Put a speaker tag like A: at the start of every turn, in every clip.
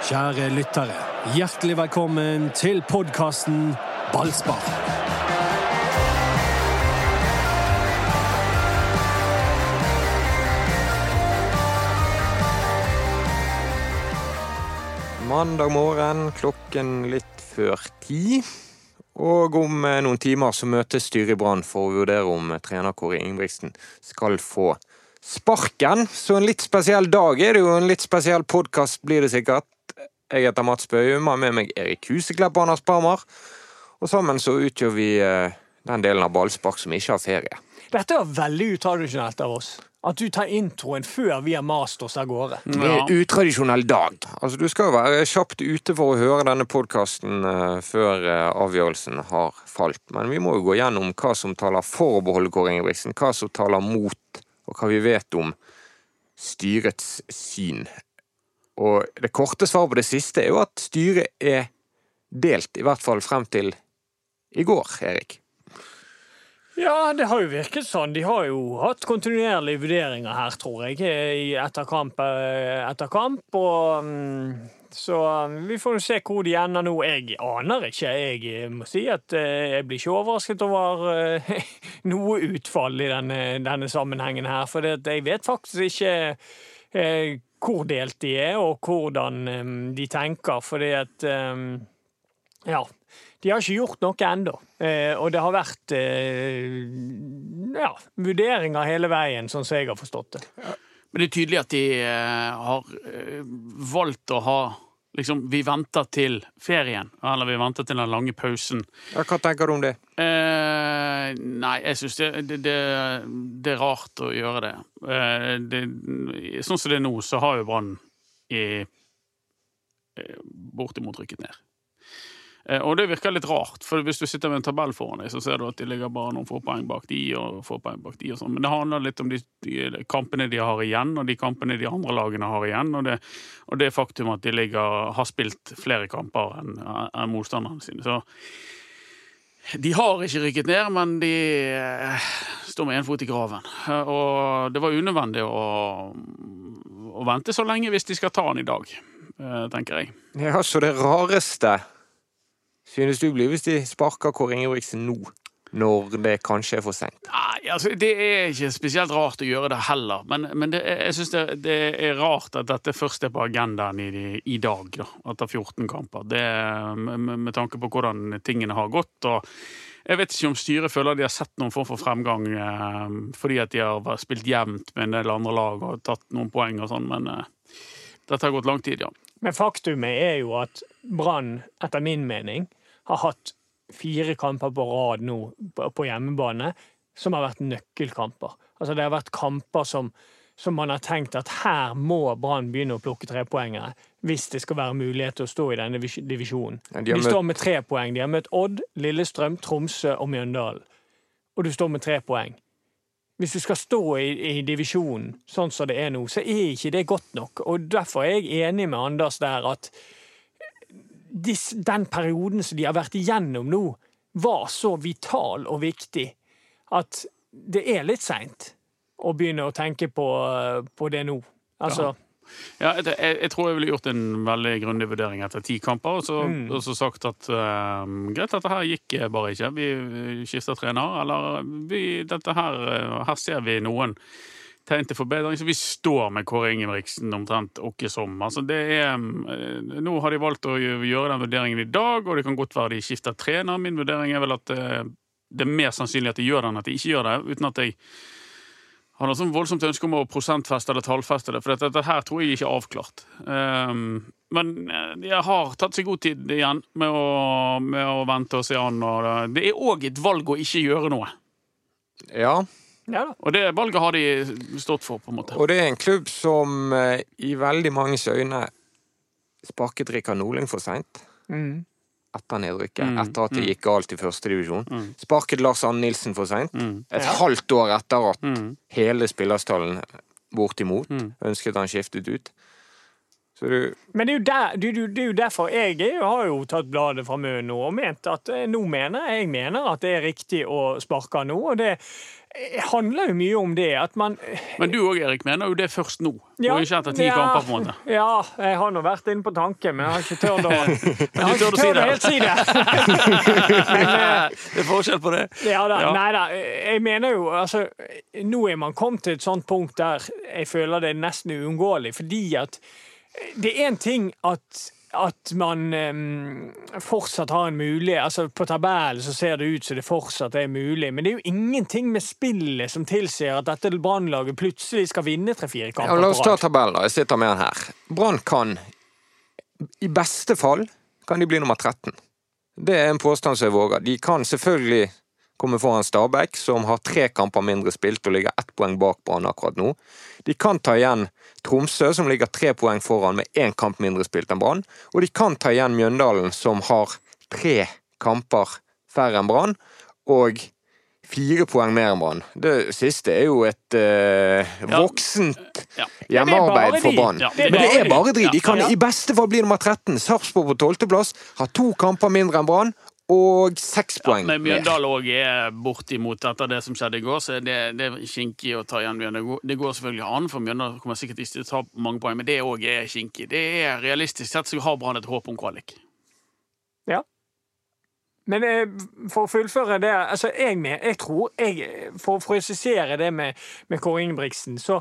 A: Kjære lyttere, hjertelig velkommen til podkasten Ballspar.
B: Mandag morgen klokken litt før ti. Og om eh, noen timer så møtes styret i Brann for å vurdere om trener Kåre Ingebrigtsen skal få sparken. Så en litt spesiell dag er det jo. En litt spesiell podkast blir det sikkert. Jeg heter Mats Bøhum, har med meg Erik Huseklepp og Anders Parmar. Og sammen så utgjør vi eh, den delen av ballspark som ikke har ferie.
C: Dette var veldig utradisjonelt av oss. At du tar introen før vi har mast oss av gårde.
B: Det er en utradisjonell dag. Altså, du skal jo være kjapt ute for å høre denne podkasten før eh, avgjørelsen har falt. Men vi må jo gå gjennom hva som taler for å beholde Kåre Ingebrigtsen, hva som taler mot, og hva vi vet om styrets syn. Og det korte svaret på det siste er jo at styret er delt, i hvert fall frem til i går, Erik.
C: Ja, det har jo virket sånn. De har jo hatt kontinuerlige vurderinger her, tror jeg, etter kamp eh, etter kamp. Og, mm, så mm, vi får jo se hvor de ender nå. Jeg aner ikke. Jeg må si at eh, jeg blir ikke overrasket over eh, noe utfall i denne, denne sammenhengen her. For jeg vet faktisk ikke hvor delt de er, og hvordan de tenker. Fordi at Ja. De har ikke gjort noe ennå. Eh, og det har vært eh, ja, vurderinger hele veien, sånn som jeg har forstått det.
D: Men det er tydelig at de eh, har valgt å ha liksom, Vi venter til ferien, eller vi venter til den lange pausen.
B: Ja, hva tenker du om det?
D: Eh, nei, jeg syns det, det, det, det, er rart å gjøre det. Eh, sånn som det er nå, så har jo Brann bortimot rykket ned. Eh, og det virker litt rart, for hvis du sitter med en tabell foran deg, så ser du at de ligger bare noen få poeng bak de, og få poeng bak de og sånn. Men det handler litt om de, de, kampene de har igjen, og de kampene de andre lagene har igjen. Og det, og det faktum at de ligger, har spilt flere kamper enn en motstanderne sine. Så de har ikke rykket ned, men de eh, står med én fot i graven. Og det var unødvendig å, å vente så lenge hvis de skal ta den i dag, eh, tenker jeg.
B: Ja, så det rareste synes du blir hvis de sparker Kåre Ingebrigtsen nå? Når det kanskje er for seint?
D: Nei, altså, Det er ikke spesielt rart å gjøre det heller. Men, men det, jeg syns det, det, er rart at dette først er på agendaen i, i dag, da, etter 14 kamper. Det, med, med, tanke på hvordan tingene har gått. og jeg vet ikke om styret føler de har sett noen form for fremgang eh, fordi at de har spilt jevnt med en del andre lag og tatt noen poeng og sånn, men eh, dette har gått lang tid, ja.
C: Men faktumet er jo at Brann, etter min mening, har hatt fire kamper på rad nå på hjemmebane som har vært nøkkelkamper. Altså Det har vært kamper som, som man har tenkt at her må Brann begynne å plukke trepoengere hvis det skal være mulighet til å stå i denne divisjonen. Ja, de, de står med tre poeng. De har møtt Odd, Lillestrøm, Tromsø og Mjøndalen. Og du står med tre poeng. Hvis du skal stå i, i divisjonen sånn som det er nå, så er ikke det godt nok. Og Derfor er jeg enig med Anders der at den perioden som de har vært igjennom nå, var så vital og viktig at det er litt seint å begynne å tenke på, på det nå. Altså
D: ja. Ja, jeg, jeg, tror jeg ville gjort en veldig grundig vurdering etter ti kamper. Og så, mm. og så sagt at uh, greit, dette her gikk bare ikke. Vi skifter trener. Eller vi, dette her, her ser vi noen tegn til forbedring. Så vi står med Kåre Ingebrigtsen omtrent åkke som. Altså det er, eh, nå har de valgt å gjøre den vurderingen i dag, og det kan godt være de skifter trener. Min vurdering er vel at eh, det er mer sannsynlig at de gjør det, enn at de ikke gjør det. uten at jeg har noe sånn voldsomt ønske om å prosentfeste eller tallfeste det, for dette, dette her tror jeg ikke er avklart. Um, men jeg har tatt seg god tid igjen med å, med å vente og se an. Og det er òg et valg å ikke gjøre noe.
B: Ja,
D: ja, og det valget har de stått for, på en måte.
B: Og det er en klubb som eh, i veldig manges øyne sparket Rikard Norling for seint. Mm. Etter nedrykket. Mm. Etter at det mm. gikk galt i førstedivisjon. Mm. Sparket Lars Anne Nilsen for seint. Mm. Et ja. halvt år etter at mm. hele spillerstallen bortimot mm. ønsket han skiftet ut. Så du
C: Men det er, jo der, det, er jo- det er jo derfor jeg er, har jo tatt bladet fra munnen nå og ment at eh, nå mener jeg mener at det er riktig å sparke nå. Og det eh, handler jo mye om det at man
D: Men du òg, Erik, mener jo det først nå,
C: Ja,
D: og ikke etter ti
C: ja,
D: kamper, på en måte.
C: Ja, jeg har nå vært inne på tanken, men jeg har ikke tørt å Jeg har
D: tør
C: ikke
D: å si
C: tørt å
D: det.
C: helt si det. men, eh,
D: Det er forskjell på det.
C: Ja da,
D: Ja.
C: nei da. Jeg mener jo altså Nå er man kommet til et sånt punkt der jeg føler det er nesten uunngåelig, fordi at det er en ting at at man um, fortsatt har en mulighet altså På tabellen så ser det ut som det fortsatt er mulig, men det er jo ingenting med spillet som tilsier at dette Brannlaget plutselig skal vinne tre-fire
B: ja, La oss ta tabellen, da. Jeg sitter med den her. Brann kan I beste fall kan de bli nummer 13. Det er en påstand som jeg våger. De kan selvfølgelig komme foran Stabæk, som har tre kamper mindre spilt og ligger ett poeng bak Brann akkurat nå. De kan ta igjen Tromsø, som ligger tre poeng foran med én kamp mindre spilt enn Brann. Og de kan ta igjen Mjøndalen, som har tre kamper færre enn Brann, og fire poeng mer enn Brann. Det siste er jo et eh, voksent
D: Ja.
B: hjemmearbeid for. Brann.
D: Ja,
B: Men det er bare
C: dritt.
B: de. Kan
C: Ja.
B: i beste fall bli nummer 13. Sarpsborg på 12.-plass, har to kamper mindre enn Brann, og seks poeng
D: Men
B: mer.
D: Mjøndalen òg er bortimot etter det som skjedde i går, så det, det er kinkig å ta igjen Mjøndalen. Det går- selvfølgelig an, for Mjøndalen kommer sikkert ikke til å ta mange poeng, men det òg er kinkig. Det er realistisk sett så har Brann et håp om kvalik. Ja.
C: Men eh, for å fullføre det altså jeg, med, jeg tror jeg, For å presisere det med, med Kåre Ingebrigtsen, så,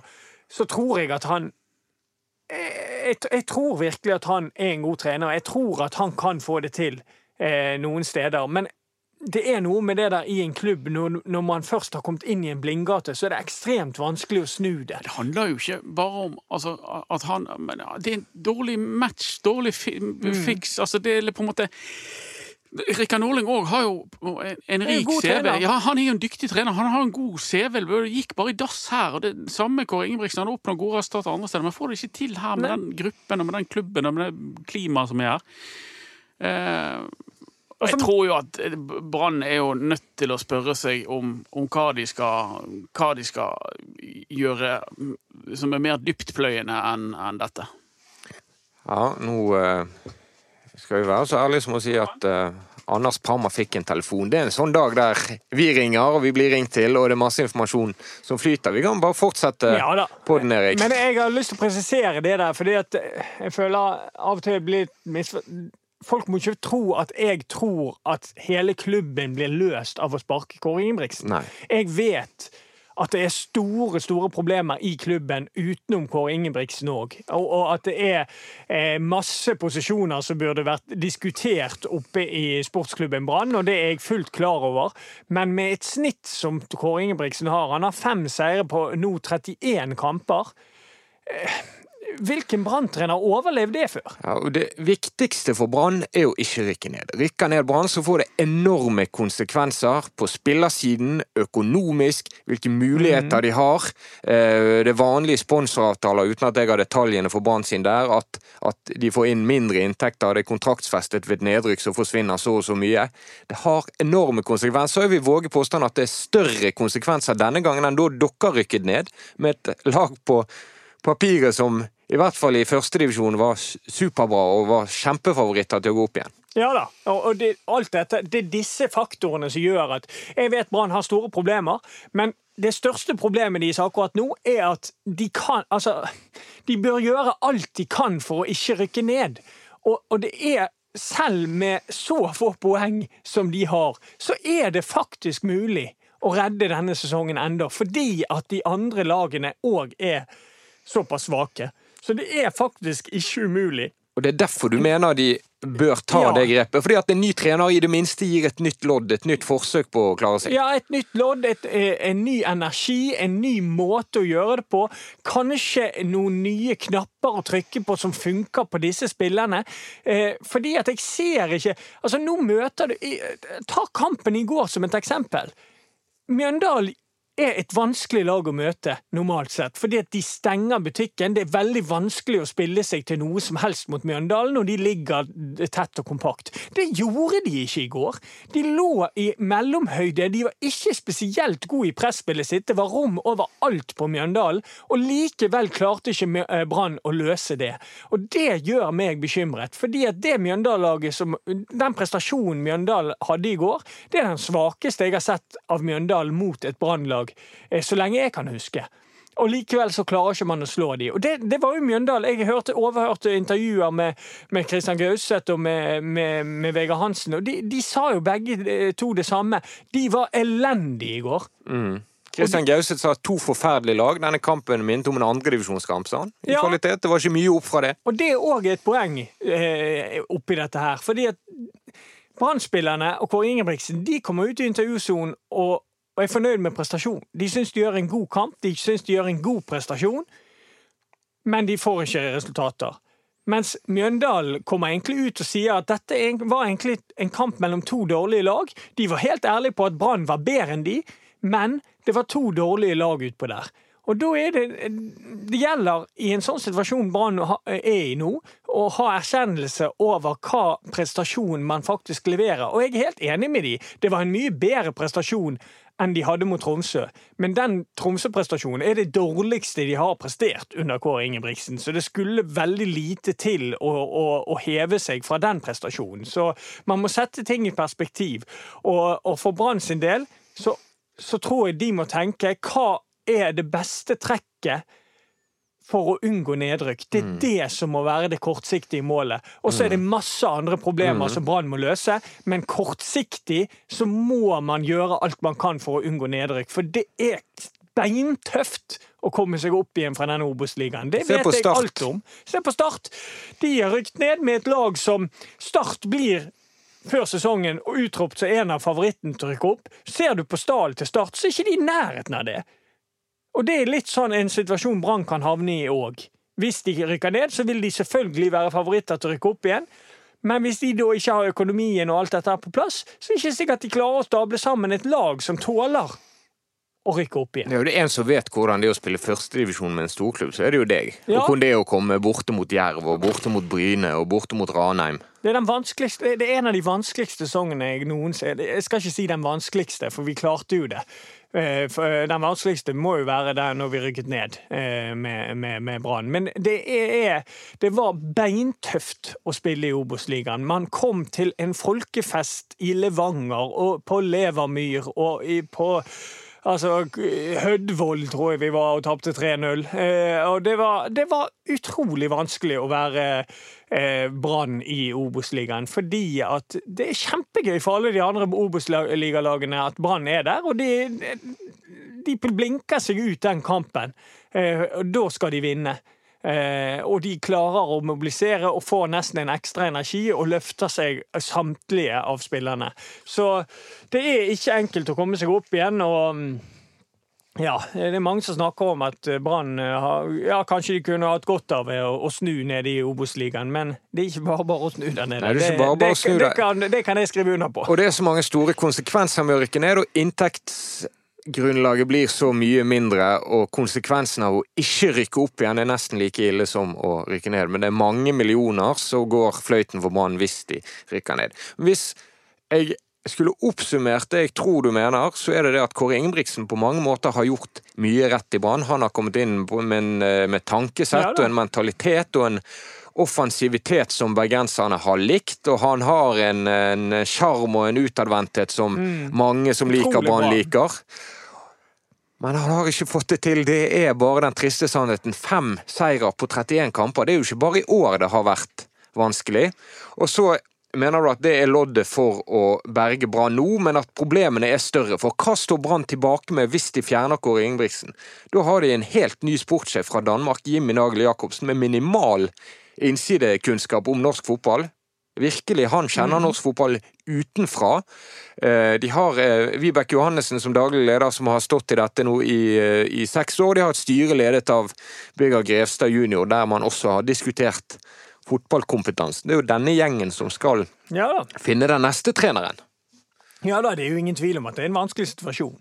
C: så tror jeg at han jeg, jeg tror virkelig at han er en god trener. Jeg tror at han kan få det til eh, noen steder. Men det er noe med det der i en klubb, når, når man først har kommet inn i en blindgate, så er det ekstremt vanskelig å snu det.
D: Det handler jo ikke bare om altså, at han men, Det er en dårlig match, dårlig fi, fiks. Altså, det er på en måte Rikard Norling òg har jo en, en rik
C: god
D: CV. Ja, Han er jo en dyktig trener. Han har en god CV. Det gikk bare i dass her. og Det samme Kåre Ingebrigtsen. Han oppnår gode resultater andre steder, men får det ikke til her med
C: Nei.
D: den gruppen og med den klubben og med det klimaet som er her. Eh, jeg tror jo at Brann er jo nødt til å spørre seg om, om hva, de skal, hva de skal gjøre mm, som er mer dyptpløyende enn en dette.
B: Ja, nå eh, skal vi være så ærlige som å si at eh, Anders Parma fikk en telefon. Det er en sånn dag der vi ringer, og vi blir ringt til, og det er masse informasjon som flyter. Vi kan bare fortsette
C: Ja da.
B: på den, Erik.
C: Men jeg har lyst til å presisere det der, fordi at jeg føler av og til blir litt misfor... Folk må ikke tro at jeg tror at hele klubben blir løst av å sparke Kåre Ingebrigtsen.
B: Nei.
C: Jeg vet at det er store store problemer i klubben utenom Kåre Ingebrigtsen òg. Og, og at det er eh, masse posisjoner som burde vært diskutert oppe i sportsklubben Brann, og det er jeg fullt klar over. Men med et snitt som Kåre Ingebrigtsen har, han har fem seire på nå 31 kamper. Eh, Hvilken Brann-trener har overlevd det før?
B: Ja, Det viktigste for Brann er jo ikke rykke ned. Rykker ned Brann, så får det enorme konsekvenser på spillersiden, økonomisk, hvilke muligheter de har. Eh, Det er vanlige sponsoravtaler, uten at jeg har detaljene for Brann sin der, at, at de får inn mindre inntekter. Det er kontraktsfestet ved et nedrykk, som forsvinner så og så mye. Det har enorme konsekvenser. Jeg vil våge påstanden at det er større konsekvenser denne gangen enn da dere rykket ned, med et lag på papiret som i hvert fall i førstedivisjon var superbra og var kjempefavoritter til å gå opp igjen.
C: Ja da, og det, alt dette, det er disse faktorene som gjør at Jeg vet Brann har store problemer, men det største problemet deres akkurat nå er at de kan Altså, de bør gjøre alt de kan for å ikke rykke ned. Og, og det er selv med så få poeng som de har, så er det faktisk mulig å redde denne sesongen enda, fordi at de andre lagene òg er såpass svake. Så det er faktisk ikke umulig.
B: Og det er derfor du mener de bør ta
C: Ja.
B: det grepet. Fordi at en ny trener i det minste gir et nytt lodd, et nytt forsøk på å klare seg.
C: Ja, et nytt lodd, et, eh, en ny energi, en ny måte å gjøre det på. Kanskje noen nye knapper å trykke på som funker på disse spillerne. Eh, fordi at jeg ser ikke Altså, nå møter du Ta kampen i går som et eksempel. Mjøndalen er et vanskelig lag å møte, normalt sett. Fordi at de stenger butikken. Det er veldig vanskelig å spille seg til noe som helst mot Mjøndalen når de ligger tett og kompakt. Det gjorde de ikke i går. De lå i mellomhøyde. De var ikke spesielt gode i presspillet sitt. Det var rom overalt på Mjøndalen, og likevel klarte ikke eh, Brann å løse det. Og det gjør meg bekymret, fordi at det Mjøndalen-laget som Den prestasjonen Mjøndalen hadde i går, det er den svakeste jeg har sett av Mjøndalen mot et Brannlag eh, så lenge jeg kan huske. Og likevel så klarer ikke man å slå de. Og det, det var jo Mjøndal. Jeg hørte, overhørte intervjuer med, med Christian Gauseth og med, med, med Vegard Hansen, og de, de, sa jo begge eh, to det samme. De var elendige i går.
B: Mm. Kristian Gauseth sa to forferdelige lag. Denne kampen minnet om en andredivisjonskamp, sa han. I ja. kvalitet. Det var ikke mye opp fra det.
C: Og det er òg et poeng eh, oppi dette her. Fordi at Brann-spillerne og Kåre Ingebrigtsen de kommer ut i intervjusonen og, og, er fornøyd med prestasjon. De syns de gjør en god kamp, de syns de gjør en god prestasjon, men de får ikke resultater. Mens Mjøndalen kommer egentlig ut og sier at dette var egentlig en kamp mellom to dårlige lag. De var helt ærlige på at Brann var bedre enn de, men det var to dårlige lag utpå der. Og da er det Det gjelder i en sånn situasjon Brann er i nå, å ha erkjennelse over hva prestasjon man faktisk leverer. Og jeg er helt enig med de. Det var en mye bedre prestasjon enn de hadde mot Tromsø. Men den Tromsø-prestasjonen er det dårligste de har prestert under Kåre Ingebrigtsen. Så det skulle veldig lite til å, å, å, heve seg fra den prestasjonen. Så man må sette ting i perspektiv. Og, og for Brann sin del så så tror jeg de må tenke hva er det beste trekket for å unngå nedrykk. Det er mm. det som må være det kortsiktige målet. Og så er det mm. masse andre problemer mm. som Brann må løse, men kortsiktig så må man gjøre alt man kan for å unngå nedrykk. For det er beintøft å komme seg opp igjen fra denne Obos-ligaen. Det vet jeg alt om. Se på Start. De har rykt ned med et lag som Start blir før sesongen og utropt som en av favorittene til å rykke opp. Ser du på stallen til Start, så er ikke de i nærheten av det. Og det er litt sånn en situasjon Brann kan havne i òg. Hvis de rykker ned, så vil de selvfølgelig være favoritter til å rykke opp igjen. Men hvis de da ikke har økonomien og alt dette på plass, så er det ikke sikkert de klarer å stable sammen et lag som tåler å rykke opp igjen.
B: Ja, det er en som vet hvordan det er å spille førstedivisjon med en storklubb, så er det jo deg. Ja. Og hvordan det er å komme borte mot Jerv, og borte mot Bryne og borte mot Ranheim.
C: Det er, det er, en av de vanskeligste sesongene jeg noensinne Jeg skal ikke si den vanskeligste, for vi klarte jo det. Eh, eh, den vanskeligste må jo være der når vi rykket ned eh, med, med, med Brann. Men det, er, det var beintøft å spille i Obos-ligaen. Man kom til en folkefest i Levanger og på Levermyr og på Altså, Hødvold tror jeg vi var og tapte 3-0. Eh, og det var, det var, utrolig vanskelig å være eh, Brann i Obos-ligaen. Fordi at det er kjempegøy for alle de andre Obos-ligalagene at Brann er der. Og de, de blinker seg ut den kampen. Eh, og da skal de vinne. Eh, og de klarer å mobilisere og få nesten en ekstra energi og løfter seg samtlige av spillerne. Så det er ikke enkelt å komme seg opp igjen. og mm, ja, det er mange som snakker om at Brann ja, kanskje de kunne hatt godt av å, snu ned i Obos-ligaen, men det er ikke bare bare å snu der nede.
B: Nei, det, bare bare det,
C: det, kan, det, kan, jeg skrive under på.
B: Og det er så mange store konsekvenser med å rykke ned, og inntekts grunnlaget blir så mye mindre, og konsekvensen av å ikke rykke opp igjen er nesten like ille som å rykke ned. Men det er mange millioner som går fløyten for Brann hvis de rykker ned. Hvis jeg skulle oppsummert det jeg tror du mener, så er det det at Kåre Ingebrigtsen på mange måter har gjort mye rett i Brann. Han har kommet inn med, en, med tankesett og en mentalitet og en offensivitet som bergenserne har likt, og han har en sjarm og en utadvendthet som mm. mange som liker Brann, liker. Men han har ikke fått det til. Det er bare den triste sannheten. Fem seirer på 31 kamper. Det er jo ikke bare i år det har vært vanskelig. Og så mener du at det er loddet for å berge Brann nå, men at problemene er større. For hva står Brann tilbake med hvis de fjerner Kåre Ingebrigtsen? Da har de en helt ny sportssjef fra Danmark, Jimmy Nagel Jacobsen, med minimal innsidekunnskap om norsk fotball. Virkelig, han kjenner mm. norsk fotball utenfra. Eh, de har eh, Vibeke Johannessen som daglig leder, som har stått i dette nå i, eh, i seks år. De har et styre ledet av Birger Grevstad jr., der man også har diskutert fotballkompetansen. Det er jo denne gjengen som skal ja. finne den neste treneren.
C: Ja da, det er jo ingen tvil om at det er en vanskelig situasjon.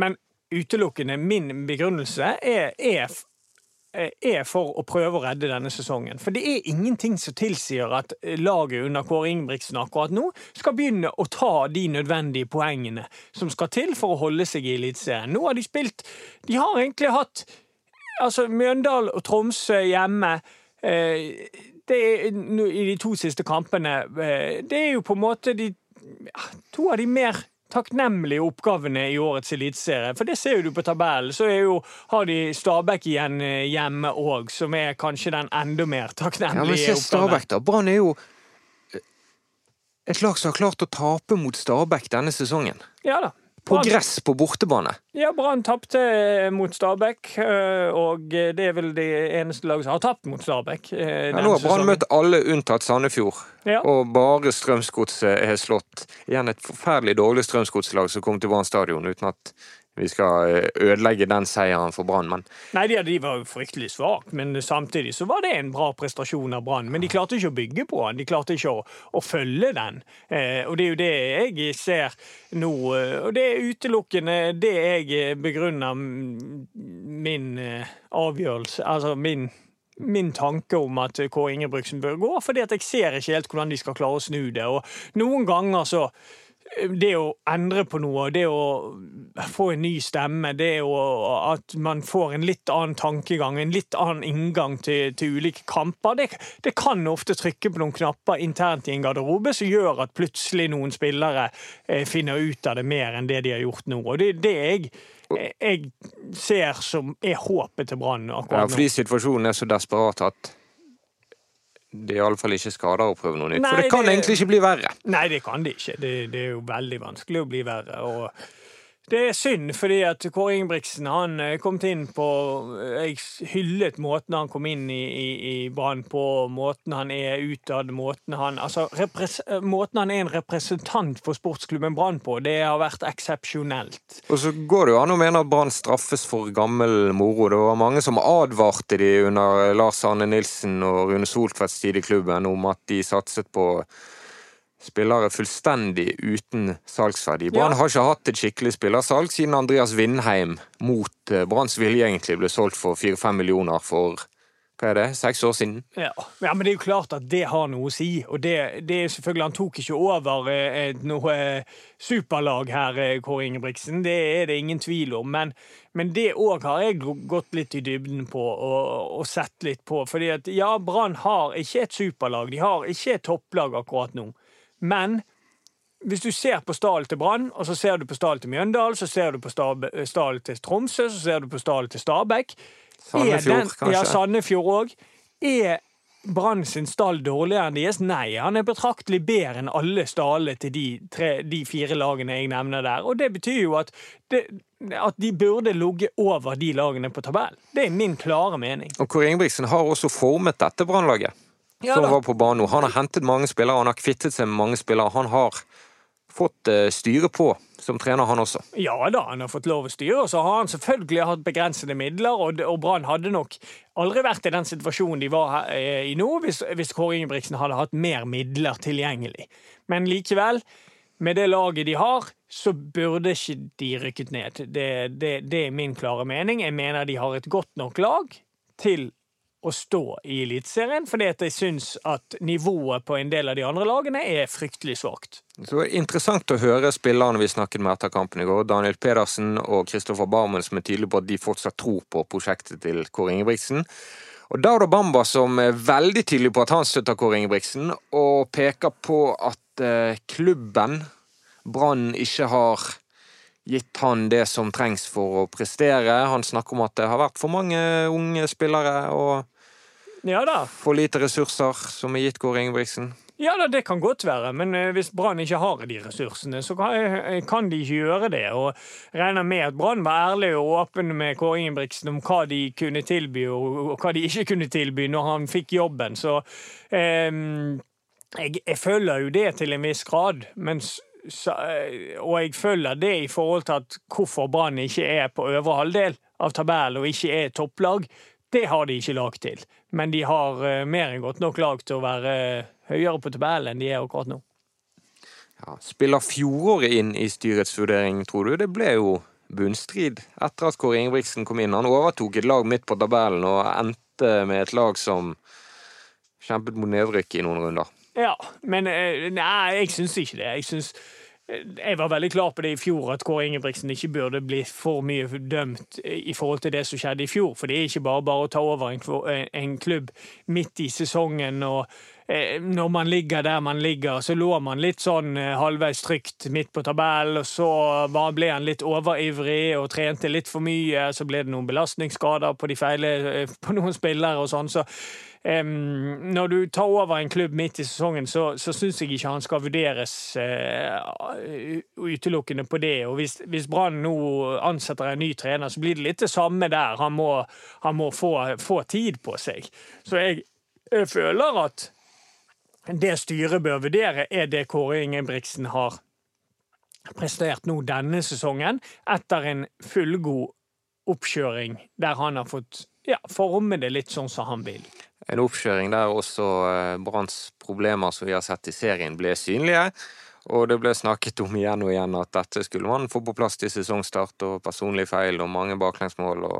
C: Men utelukkende min begrunnelse er, er, er for å prøve å redde denne sesongen. For det er ingenting som tilsier at laget under Kåre Ingebrigtsen akkurat nå skal begynne å ta de nødvendige poengene som skal til for å holde seg i Eliteserien. Nå har de spilt De har egentlig hatt altså Mjøndalen og Tromsø hjemme. Eh, er, I de to siste kampene eh, Det er jo på en måte de to av de mer takknemlige oppgavene i årets eliteserie. For det ser jo du på tabellen. Så jo, har de Stabæk igjen eh, hjemme òg, som er kanskje den enda mer takknemlige
B: ja, men se Stabæk, da. Brann er jo et lag som har klart å tape mot Stabæk denne sesongen.
C: Ja da.
B: På gress på bortebane.
C: Ja, Brann tapte eh, mot Stabæk, eh, og det er vel det eneste laget som har tapt mot Stabæk.
B: Ja, nå har Brann møtt alle unntatt Sandefjord, ja. og bare Strømsgodset er slått. Igjen et forferdelig dårlig Strømsgodslag som kom til Brann stadion uten at vi skal eh, ødelegge den seieren for Brann, men
C: Nei, de, de var fryktelig svake, men samtidig så var det en bra prestasjon av Brann. Men de klarte ikke å bygge på den, de klarte ikke å, å følge den. Eh, og det er jo det jeg ser nå, eh, og det er utelukkende det jeg begrunner min eh, avgjørelse, altså min min tanke om at Kåre Ingebrigtsen bør gå, fordi at jeg ser ikke helt hvordan de skal klare å snu det. Og noen ganger så det å endre på noe, det å få en ny stemme, det å, at man får en litt annen tankegang, en litt annen inngang til, til ulike kamper, det, det, kan ofte trykke på noen knapper internt i en garderobe som gjør at plutselig noen spillere eh, finner ut av det mer enn det de har gjort nå. Og det er det jeg, jeg ser som er håpet til Brann akkurat
B: nå. Ja, fordi situasjonen er så desperat at det iallfall ikke skader å prøve noe nytt. Nei, for det kan det, egentlig ikke bli verre.
C: Nei, det kan det ikke. Det, det er jo veldig vanskelig å bli verre. og det er synd, fordi at Kåre Ingebrigtsen han eh, kom inn på Jeg hyllet måten han kom inn i, i, i Brann på, måten han er utad, måten han Altså, måten han er en representant for sportsklubben Brann på, det har vært eksepsjonelt.
B: Og så går det jo an å mene at Brann straffes for gammel moro. Det var mange som advarte de under Lars Arne Nilsen og Rune Soltvedts tid i klubben om at de satset på spillere fullstendig uten salgsverdi. Brann ja. har ikke hatt et skikkelig spillersalg siden Andreas Vindheim mot eh, Branns vilje egentlig ble solgt for fire-fem millioner for hva er det, seks år siden?
C: Ja. ja. men det er jo klart at det har noe å si. Og det, det er selvfølgelig Han tok ikke over eh, noe eh, superlag her, Kåre Ingebrigtsen. Det er det ingen tvil om. Men, men det òg har jeg gått litt i dybden på og, og sett litt på. Fordi at ja, Brann har ikke et superlag. De har ikke et topplag akkurat nå. Men hvis du ser på stallen til Brann, og så ser du på stallen til Mjøndalen, så ser du på stallen til Tromsø, så ser du på stallen til Stabæk
B: Sandefjord, kanskje?
C: Ja, Sandefjord òg. Er Brann sin stall dårligere enn deres? Nei, han er betraktelig bedre enn alle stallene til de, tre, de, fire lagene jeg nevner der. Og det betyr jo at, det, at de burde ligget over de lagene på tabellen. Det er min klare mening.
B: Og Kåre Ingebrigtsen har også formet dette Brannlaget ja, som var på banen. Han har hentet mange spillere, han har kvittet seg med mange spillere. Han har fått uh, styre på som trener, han også.
C: Ja da, han har fått lov å styre. Og så har han selvfølgelig hatt begrensede midler, og, og Brann hadde nok aldri vært i den situasjonen de var her, eh, i nå, hvis, hvis Kåre Ingebrigtsen hadde hatt mer midler tilgjengelig. Men likevel, med det laget de har, så burde ikke de rykket ned. Det, det, det er min klare mening. Jeg mener de har et godt nok lag til å stå i Eliteserien, fordi at jeg syns at nivået på en del av de andre lagene er fryktelig svakt.
B: Så Interessant å høre spillerne vi snakket med etter kampen i går, Daniel Pedersen og Kristoffer Barmen, som er tydelige på at de fortsatt tror på prosjektet til Kåre Ingebrigtsen. Og Dauda Bamba som er veldig tydelig på at han støtter Kåre Ingebrigtsen, og peker på at eh, klubben, Brann, ikke har gitt han det som trengs for å prestere. Han snakker om at det har vært for mange unge spillere og
C: ja da.
B: For lite ressurser som er gitt Kåre Ingebrigtsen?
C: Ja da, det kan godt være, men eh, hvis Brann ikke har de ressursene, så eh, kan de ikke gjøre det. Og regner med at Brann var ærlig og åpen med Kåre Ingebrigtsen om hva de kunne tilby, og hva de ikke kunne tilby når han fikk jobben. Så eh, jeg, jeg, følger jo det til en viss grad. mens så, eh, og jeg følger det i forhold til at hvorfor Brann ikke er på øvre halvdel av tabellen og ikke er topplag. Det har de ikke lag til. Men de har uh, mer enn godt nok lag til å være uh, høyere på tabellen enn de er akkurat nå.
B: Ja, spiller fjoråret inn i styrets vurdering, tror du? Det ble jo bunnstrid etter at Kåre Ingebrigtsen kom inn. Han overtok et lag midt på tabellen og endte med et lag som kjempet mot nedrykk i noen runder.
C: Ja, men eh, nei, jeg syns ikke det. Jeg syns jeg var veldig klar på det i fjor, at Kåre Ingebrigtsen ikke burde bli for mye dømt i forhold til det som skjedde i fjor. For det er ikke bare bare å ta over en, en klubb midt i sesongen. og eh, Når man ligger der man ligger, så lå man litt sånn eh, halvveis trygt midt på tabellen. Og så ble han litt overivrig og trente litt for mye. Så ble det noen belastningsskader på, de feile, på noen spillere og sånn. så Um, når du tar over en klubb midt i sesongen, så, så syns jeg ikke han skal vurderes uh, utelukkende på det. Og Hvis, hvis Brann nå ansetter en ny trener, så blir det litt det samme der. Han må, han må få, få, tid på seg. Så jeg, jeg, føler at det styret bør vurdere, er det Kåre Ingebrigtsen har prestert nå denne sesongen, etter en fullgod oppkjøring der han har fått ja, forme det litt sånn som han vil
B: en oppkjøring der også eh, Branns problemer som vi har sett i serien, ble synlige. Og det ble snakket om igjen og igjen at dette skulle man få på plass til sesongstart, og personlig feil og mange baklengsmål og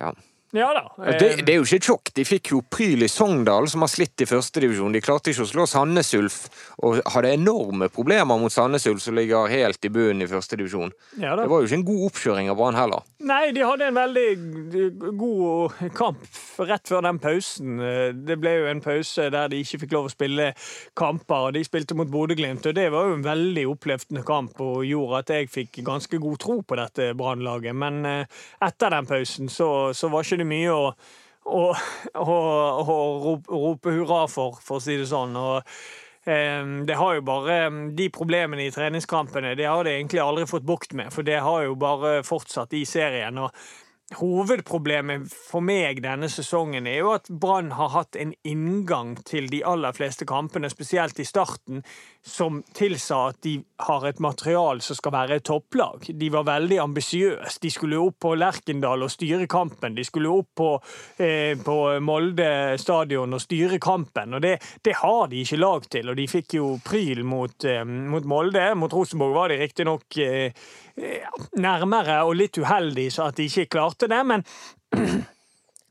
B: ja.
C: Ja da.
B: Det, eh, det, er jo ikke sjokk. De fikk jo Pryl i Sogndal, som har slitt i førstedivisjon. De klarte ikke å slå Sandnes Ulf, og hadde enorme problemer mot Sandnes Ulf, som ligger helt i bunnen i førstedivisjon. Ja, det var jo ikke en god oppkjøring av Brann heller.
C: Nei, de hadde en veldig god kamp rett før den pausen. Det ble jo en pause der de ikke fikk lov å spille kamper, og de spilte mot Bodø-Glimt, og det var jo en veldig oppløftende kamp og gjorde at jeg fikk ganske god tro på dette Brannlaget. Men eh, etter den pausen så, så var ikke det mye å, å, å, å rope, hurra for, for å si det sånn. Og, eh, det har jo bare De problemene i treningskampene det har de egentlig aldri fått bukt med, for det har jo bare fortsatt i serien. og Hovedproblemet for meg denne sesongen er jo at Brann har hatt en inngang til de aller fleste kampene, spesielt i starten, som tilsa at de har et material som skal være et topplag. De var veldig ambisiøse. De skulle opp på Lerkendal og styre kampen. De skulle opp på, eh, på Molde stadion og styre kampen, og det, det, har de ikke lag til. Og de fikk jo pryl mot, eh, mot Molde. Mot Rosenborg var de riktignok eh, nærmere og litt uheldig så at de ikke klarte det, men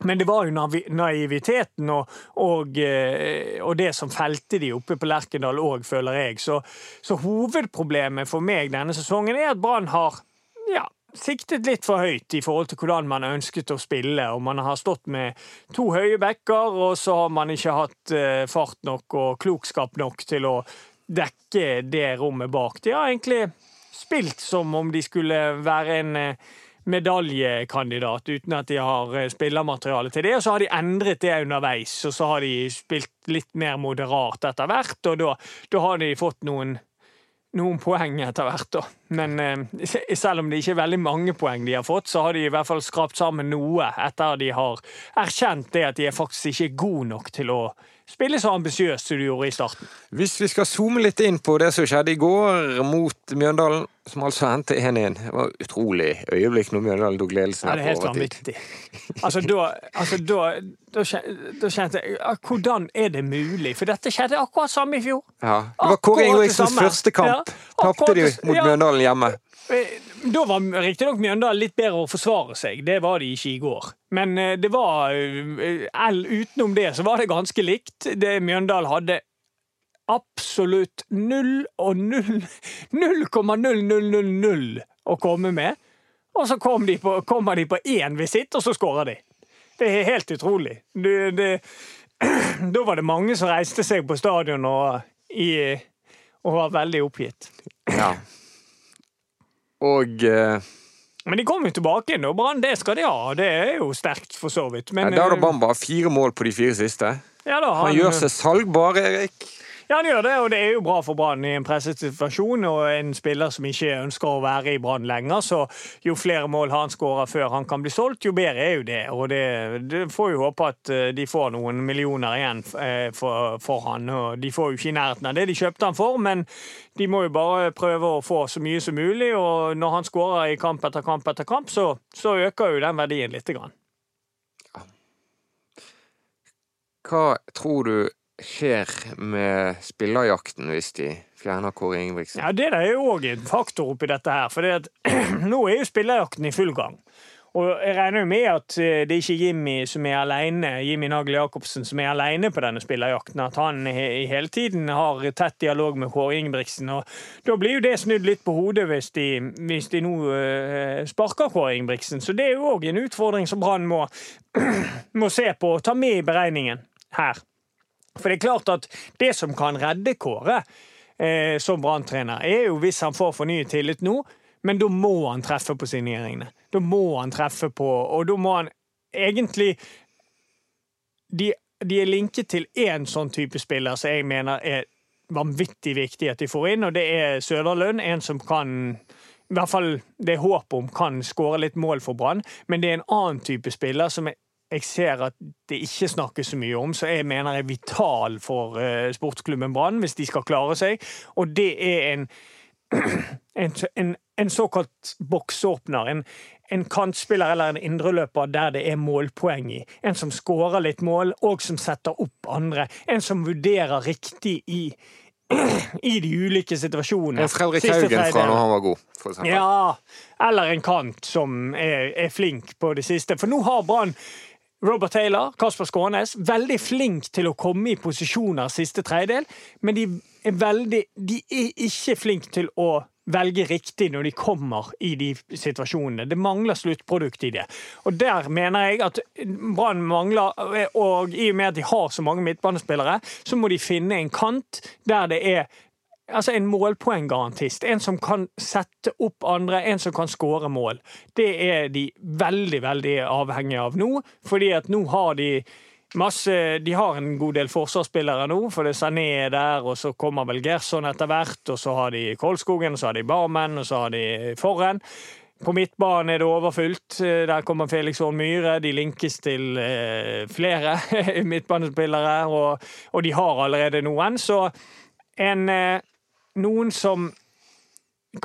C: men det var jo naiviteten og, og, eh, og, det som felte de oppe på Lerkendal òg, føler jeg. Så, så, hovedproblemet for meg denne sesongen er at Brann har ja, siktet litt for høyt i forhold til hvordan man ønsket å spille. og Man har stått med to høye backer, og så har man ikke hatt uh, fart nok og klokskap nok til å dekke det rommet bak. De har egentlig spilt som om de skulle være en eh, medaljekandidat, uten at de har eh, spillermateriale til det. Og så har de endret det underveis, og så har de spilt litt mer moderat etter hvert. Og da, da har de fått noen, noen poeng etter hvert, da. Men eh, selv om det ikke er veldig mange poeng de har fått, så har de i hvert fall skrapt sammen noe etter at de har erkjent det at de er faktisk ikke er gode nok til å spille så ambisiøst som du gjorde i starten.
B: Hvis vi skal zoome litt inn på det som skjedde i går mot Mjøndalen, som altså endte 1-1. Det var et utrolig øyeblikk når Mjøndalen tok ledelsen.
C: Ja, det er helt vanvittig. Altså, da, altså, da, da, da, kjente jeg Hvordan er det mulig? For dette skjedde akkurat samme i fjor.
B: Ja, Det var Kåre Ingebrigtsens første kamp. Ja, Tapte de mot ja. Mjøndalen hjemme.
C: Eh, da var riktignok Mjøndalen litt bedre å forsvare seg. Det var de ikke i går. Men eh, det var eh, Utenom det så var det ganske likt. Det Mjøndalen hadde absolutt null og null 0,0000 å komme med. Og så kom de på, kommer de på én visitt, og så skårer de. Det er helt utrolig. Det, det, da var det mange som reiste seg på stadion og, i, og var veldig oppgitt.
B: Ja. Og uh...
C: Men de kom jo tilbake igjen, og Brann det skal de ha. Det er jo sterkt, for så vidt.
B: Men, ja, da har Bamba fire mål på de fire siste.
C: Ja, da,
B: han, han gjør seg salgbar, Erik.
C: Ja, han gjør det, og det er jo bra for Brann i en presset situasjon og en spiller som ikke ønsker å være i Brann lenger. Så jo flere mål han skårer før han kan bli solgt, jo bedre er jo det. Og det, det får jo håpe at eh, de får noen millioner igjen eh, for, for, han. Og de får jo ikke i nærheten av det de kjøpte han for, men de må jo bare prøve å få så mye som mulig. Og når han skårer i kamp etter kamp etter kamp, så, så øker jo den verdien lite grann.
B: Hva tror du skjer med spillerjakten hvis de fjerner Kåre Ingebrigtsen?
C: Ja, Det er jo òg en faktor oppi dette her. For nå er jo spillerjakten i full gang. Og jeg regner jo med at eh, det er ikke Jimmy som er alene, Jimmy Nagel Jacobsen som er alene på denne spillerjakten. At han i hele tiden har tett dialog med Kåre Ingebrigtsen. Og da blir jo det snudd litt på hodet hvis de, hvis de nå uh, sparker Kåre Ingebrigtsen. Så det er jo òg en utfordring som Brann må, må se på og ta med i beregningen her. For det er klart at det som kan redde Kåre eh, som branntrener, er jo hvis han får fornyet tillit nå, men da må han treffe på signeringene. Da må han treffe på Og da må han egentlig De, de er linket til én sånn type spiller som jeg mener er vanvittig viktig at de får inn, og det er Søderlund. En som kan i hvert fall det er håp om kan skåre litt mål for Brann, men det er en annen type spiller som jeg, jeg ser at det ikke snakkes så mye om, så jeg mener er vital for uh, sportsklubben Brann hvis de skal klare seg. Og det er en, en, en, en såkalt boksåpner. En, en kantspiller eller en indreløper der det er målpoeng i. En som skårer litt mål, og som setter opp andre. En som vurderer riktig i, i de ulike situasjonene.
B: En Fredrik Haugen fra når han var god, for eksempel.
C: Ja, eller en kant som er, er flink på det siste. For nå har Brann Robert Taylor, Kasper Skånes, veldig flink til å komme i posisjoner siste tredjedel, men de er, veldig, de er ikke flinke til å velge riktig når de kommer i de situasjonene. Det mangler sluttprodukt i det. Og der mener jeg at Brann mangler Og i og med at de har så mange midtbanespillere, så må de finne en kant der det er altså en målpoenggarantist. En som kan sette opp andre, en som kan skåre mål. Det er de veldig, veldig avhengige av nå, fordi at nå har de masse De har en god del forsvarsspillere nå, for det Sané er der, og så kommer vel Gerson etter hvert, og så har de Kolskogen, og så har de Barmen, og så har de Forren. På midtbanen er det overfylt. Der kommer Felix Horn Myhre. De linkes til eh, flere midtbanespillere, og, og, de har allerede noen. Så en eh, noen som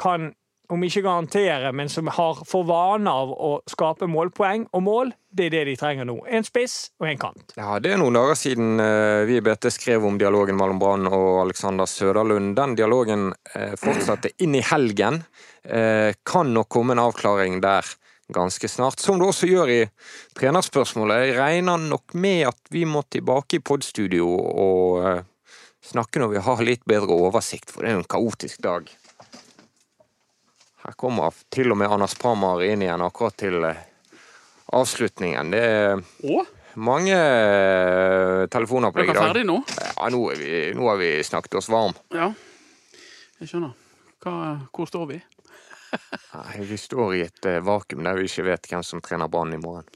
C: kan, om ikke garantere, men som har for vane av å skape målpoeng og mål, det er det de trenger nå. En spiss og en kant.
B: Ja, Det er noen dager siden eh, vi i BT skrev om dialogen mellom Brann og Alexander Søderlund. Den dialogen eh, fortsatte inn i helgen. Eh, kan nok komme en avklaring der ganske snart. Som det også gjør i trenerspørsmålet. Jeg regner nok med at vi må tilbake i podstudio og snakke når vi har litt bedre oversikt, for det er jo en kaotisk dag. Her kommer til og med Anders Pramar inn igjen akkurat til eh, avslutningen. Det er mange eh, telefoner på
D: deg i dag. Er dere ferdig nå?
B: Ja, nå, vi, nå, har vi snakket oss varm.
D: Ja, jeg skjønner. Hva, hvor står vi?
B: Nei, Vi står i et uh, vakuum der vi ikke vet hvem som trener Brann i morgen.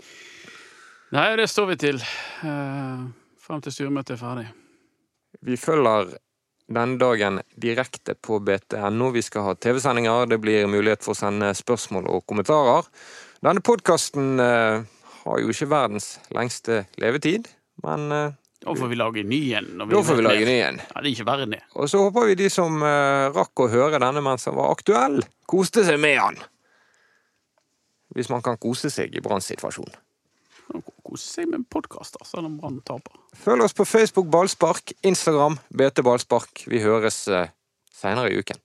D: Nei, det står vi til. Uh, frem til styremøtet er ferdig.
B: Vi følger denne dagen direkte på BTNO. Vi skal ha TV-sendinger. Det blir mulighet for å sende spørsmål og kommentarer. Denne podkasten eh, har jo ikke verdens lengste levetid, men eh,
D: Da får vi lage ny en.
B: Da får vi lage ny en.
D: Ja, det er ikke verre enn det.
B: Og så håper vi de som eh, rakk å høre denne mens han var aktuell, koste seg med han. Hvis man kan kose seg i Branns situasjon.
D: Kose seg med podkaster, selv om Brann taper.
B: Følg oss på Facebook Ballspark, Instagram BT Ballspark. Vi høres eh, seinere i uken.